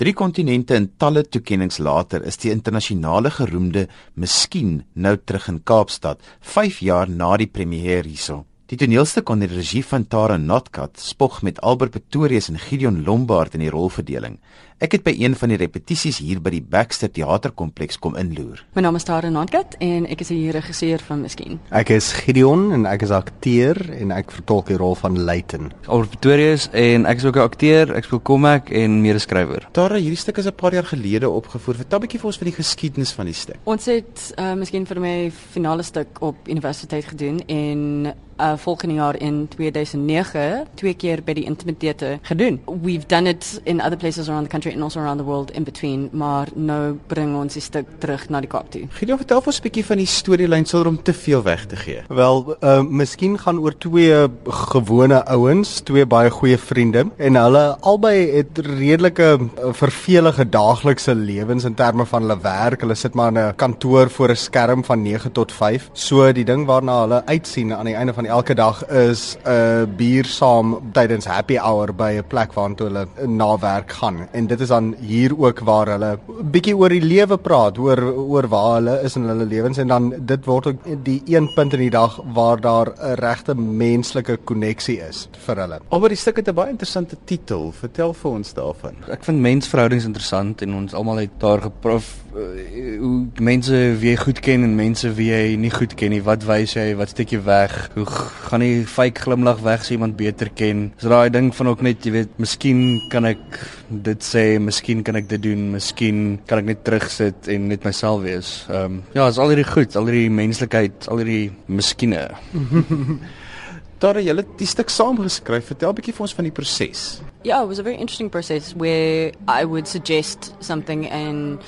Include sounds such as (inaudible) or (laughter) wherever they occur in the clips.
Drie kontinente en talle toekenninge later is die internasionale geroemde Miskien nou terug in Kaapstad, 5 jaar na die premier hierso. Die toneelstuk onder die regie van Tara Notkat spog met Albert Pretorius en Gideon Lombard in die rolverdeling. Ek het by een van die repetisies hier by die Baxter Theaterkompleks kom inloer. My naam is Tara Notkat en ek is die regisseur van Miskien. Ek is Gideon en ek is akteur en ek vertolk die rol van Leighton. Albert Pretorius en ek is ook 'n akteur, ek speel Comac en medeskrywer. Tara, hierdie stuk is 'n paar jaar gelede opgevoer. Vertel 'n bietjie vir ons van die geskiedenis van die stuk. Ons het uh, Miskien vir my finale stuk op universiteit gedoen en uh volgende jaar in 2009 twee keer by die Intimidate gedoen. We've done it in other places around the country and also around the world in between, maar nou bring ons die stuk terug na die Kaap toe. Gideon, vertel ons 'n bietjie van die storielyn sonder om te veel weg te gee. Wel, uh miskien gaan oor twee gewone ouens, twee baie goeie vriende en hulle albei het redelike uh, vervelige daaglikse lewens in terme van hulle werk. Hulle sit maar in 'n kantoor voor 'n skerm van 9 tot 5. So die ding waarna hulle uitsien aan die einde van elke dag is 'n uh, bier saam tydens happy hour by 'n plek waartoe hulle na werk gaan. En dit is dan hier ook waar hulle bietjie oor die lewe praat, oor oor waar hulle is in hulle lewens en dan dit word ook die een punt in die dag waar daar 'n regte menslike koneksie is vir hulle. Alhoewel die stuk het 'n baie interessante titel. Vertel vir ons daarvan. Ek vind mensverhoudings interessant en ons almal het daar geproef uh, hoe mense wie jy goed ken en mense wie jy nie goed ken nie. Wat wys jy? Wat steek jy weg? Hoe gaan jy fake glimlag weg as iemand beter ken? Dis daai ding van ook net, jy weet, miskien kan ek dit sê, miskien kan ek dit doen, miskien kan ek net terugsit en net myself wees. Ehm um, ja, is al hierdie goed, al hierdie menslikheid, al hierdie miskiene. (laughs) Tara, jy het die stuk saamgeskryf. Vertel 'n bietjie vir ons van die proses. Yeah, it was a very interesting process where I would suggest something and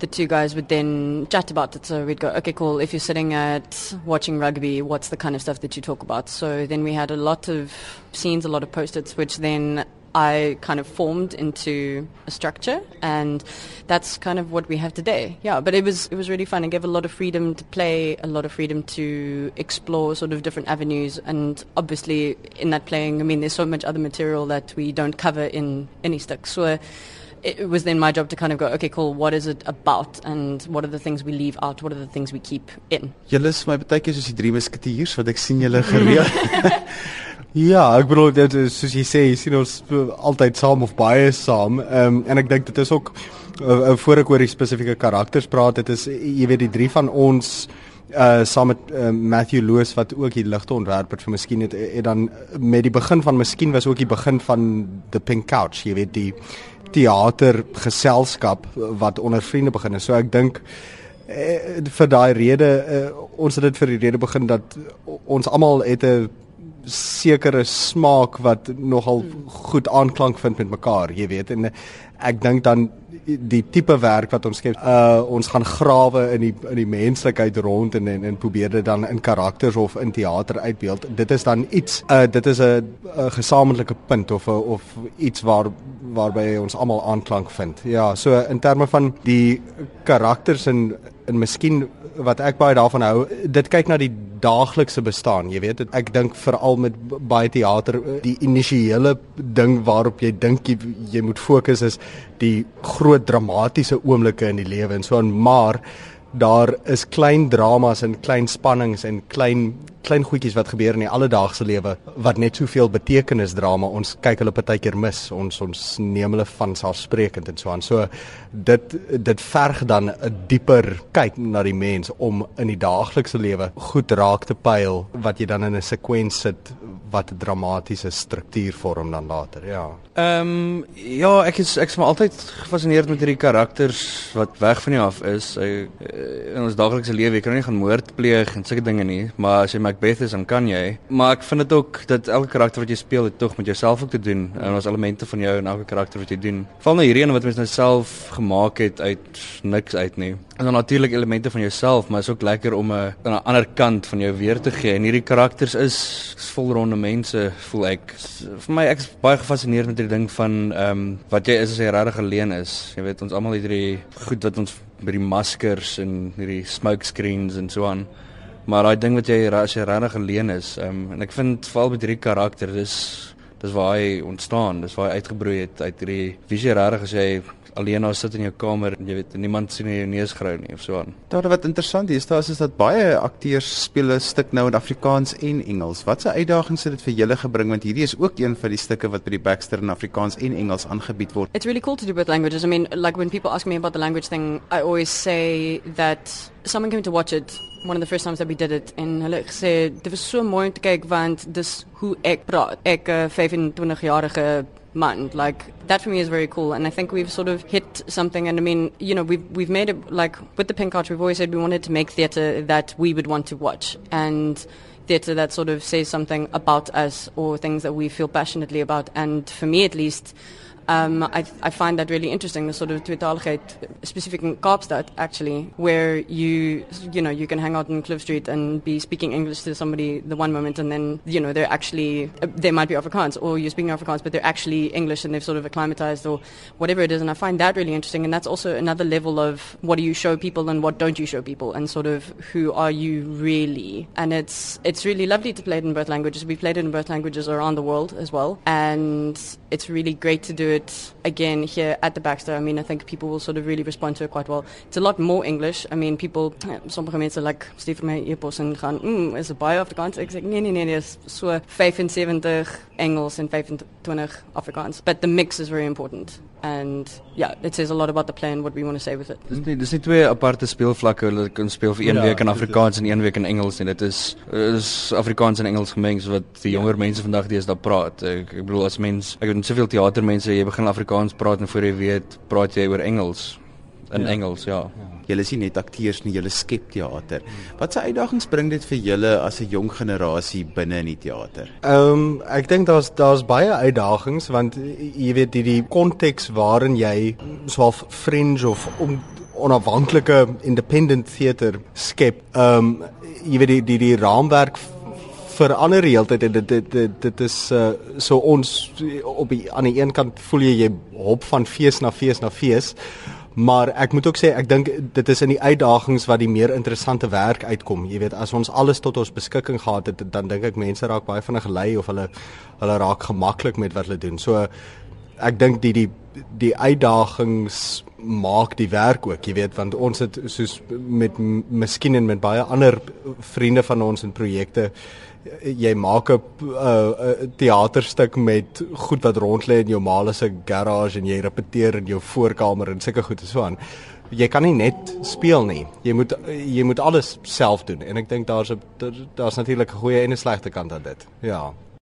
the two guys would then chat about it. So we'd go, okay, cool. If you're sitting at watching rugby, what's the kind of stuff that you talk about? So then we had a lot of scenes, a lot of post-its, which then I kind of formed into a structure, and that's kind of what we have today. Yeah, but it was it was really fun. It gave a lot of freedom to play, a lot of freedom to explore sort of different avenues, and obviously in that playing, I mean, there's so much other material that we don't cover in any stick. So it was then my job to kind of go, okay, cool, what is it about, and what are the things we leave out, what are the things we keep in. Julle is my baie keer soos die drie musketiers wat ek sien julle (laughs) gereeld. (laughs) Ja, ek bedoel dit is soos jy sê, jy sien ons altyd saam of baie saam. Ehm um, en ek dink dit is ook uh, voor ek oor die spesifieke karakters praat, dit is jy weet die drie van ons uh saam met uh, Matthew Loos wat ook die ligte ontwerp het vir Miskien het, het dan met die begin van Miskien was ook die begin van The Pink Couch, jy weet die teatergeselskap wat onder vriende begin het. So ek dink uh, vir daai rede uh, ons het dit vir die rede begin dat ons almal het 'n sekere smaak wat nogal goed aanklank vind met mekaar, jy weet. En ek dink dan die tipe werk wat ons skep, uh ons gaan grawe in die in die menslikheid rond en en, en probeer dit dan in karakters of in teater uitbeeld. Dit is dan iets uh dit is 'n gesamentlike punt of a, of iets waar waarby ons almal aanklank vind. Ja, so in terme van die karakters en en miskien wat ek baie daarvan hou, dit kyk na die daaglikse bestaan, jy weet, ek dink veral met baie teater, die initiële ding waarop jy dink jy, jy moet fokus is die groot dramatiese oomblikke in die lewe. En so aan, maar daar is klein dramas en klein spannings en klein klein goedjies wat gebeur in die alledaagse lewe wat net soveel betekenis dra maar ons kyk hulle partykeer mis. Ons ons neem hulle van selfsprekend en so aan. So dit dit verg dan 'n dieper kyk na die mens om in die daaglikse lewe goed raak te pyl wat jy dan in 'n sekwens sit wat dramatiese struktuur vorm dan later ja Ehm um, ja, ek is ek is maar altyd gefassineerd met hierdie karakters wat weg van jou af is. Ek, in ons daaglikse lewe, jy kan nie gaan moord pleeg en sulke dinge nie, maar as jy Macbeth is, dan kan jy. Maar ek vind dit ook dat elke karakter wat jy speel, het tog met jouself ook te doen. En ons elemente van jou in elke karakter wat jy doen. Val nou hierdie een wat mens nou self gemaak het uit niks uit nie. En dan natuurlik elemente van jouself, maar is ook lekker om 'n 'n ander kant van jou weer te gee. En hierdie karakters is, is volronde mense, voel ek. Vir my ek is baie gefassineerd met hierdie ding van ehm um, wat jy is as jy regtig alleen is. Jy weet ons almal het hierdie goed wat ons by die maskers en hierdie smoke screens en so aan. Maar daai ding wat jy as jy regtig alleen is, ehm um, en ek vind veral met hierdie karakter, dis dis waar hy ontstaan, dis waar hy uitgebroei het uit hierdie visie regtig as jy alleen daar sit in jou kamer en jy weet niemand sien jou neus grou nie of so aan. Daar wat interessant is, daar is dat baie akteurs speel 'n stuk nou in Afrikaans en Engels. Watse uitdagings het dit vir julle gebring want hierdie is ook een van die stukke wat by die Baxter in Afrikaans en Engels aangebied word. It's really cool to do both languages. I mean, like when people ask me about the language thing, I always say that someone came to watch it one of the first times that we did it en hulle gesê dit was so mooi om te kyk want dis hoe ek praat. Ek 'n uh, 25 jarige man. Like that for me is very cool, and I think we've sort of hit something. And I mean, you know, we've we've made it like with the Pink Arch. We've always said we wanted to make theatre that we would want to watch, and theatre that sort of says something about us or things that we feel passionately about. And for me, at least. Um, I, I find that really interesting, the sort of tweetaligheid, specific in Kaapstad, actually, where you, you know, you can hang out in Cliff Street and be speaking English to somebody the one moment and then, you know, they're actually, uh, they might be Afrikaans or you're speaking Afrikaans, but they're actually English and they've sort of acclimatized or whatever it is. And I find that really interesting. And that's also another level of what do you show people and what don't you show people and sort of who are you really. And it's, it's really lovely to play it in both languages. We played it in both languages around the world as well. And it's really great to do it again here at the Baxter. I mean, I think people will sort of really respond to it quite well. It's a lot more English. I mean, people, (clears throat) sommige mensen like Steve my e-pos en gaan, mm, is it baie Afrikaans? Ek sê nee nee nee, dis so 75 Engels en 25 Afrikaans. But the mix is very important. And yeah, it says a lot about the play and what we want to say with it. Dis nie dis nie twee aparte speelvlakke. Hulle kan speel vir een ja, week in Afrikaans en een week in Engels en dit is is Afrikaans en Engels gemeng wat die jonger ja. mense vandag deesdae praat. Ek, ek bedoel as mens, ek het soveel teatermense, jy begin Afrikaans praat en voor jy weet, praat jy oor Engels in ja. Engels, ja. ja. Julle is nie net akteurs nie, julle skep teater. Watse uitdagings bring dit vir julle as 'n jong generasie binne in die teater? Ehm um, ek dink daar's daar's baie uitdagings want jy weet die die konteks waarin jy swaalf fringe of om onafhanklike independent theater skep. Ehm um, jy weet die die die raamwerk verander heeltyd en dit dit dit, dit is uh, so ons op die aan die een kant voel jy jy hop van fees na fees na fees Maar ek moet ook sê ek dink dit is in die uitdagings wat die meer interessante werk uitkom. Jy weet as ons alles tot ons beskikking gehad het, dan dink ek mense raak baie vinnig gelei of hulle hulle raak gemaklik met wat hulle doen. So ek dink die die die uitdagings maak die werk ook, jy weet, want ons het soos met miskien en met baie ander vriende van ons in projekte jy maak 'n uh, teaterstuk met goed wat rond lê in jou ma se garage en jy repeteer in jou voorkamer en sulke goed en so aan. Jy kan nie net speel nie. Jy moet jy moet alles self doen en ek dink daar's daar's natuurlik 'n goeie en 'n slegte kant aan dit. Ja.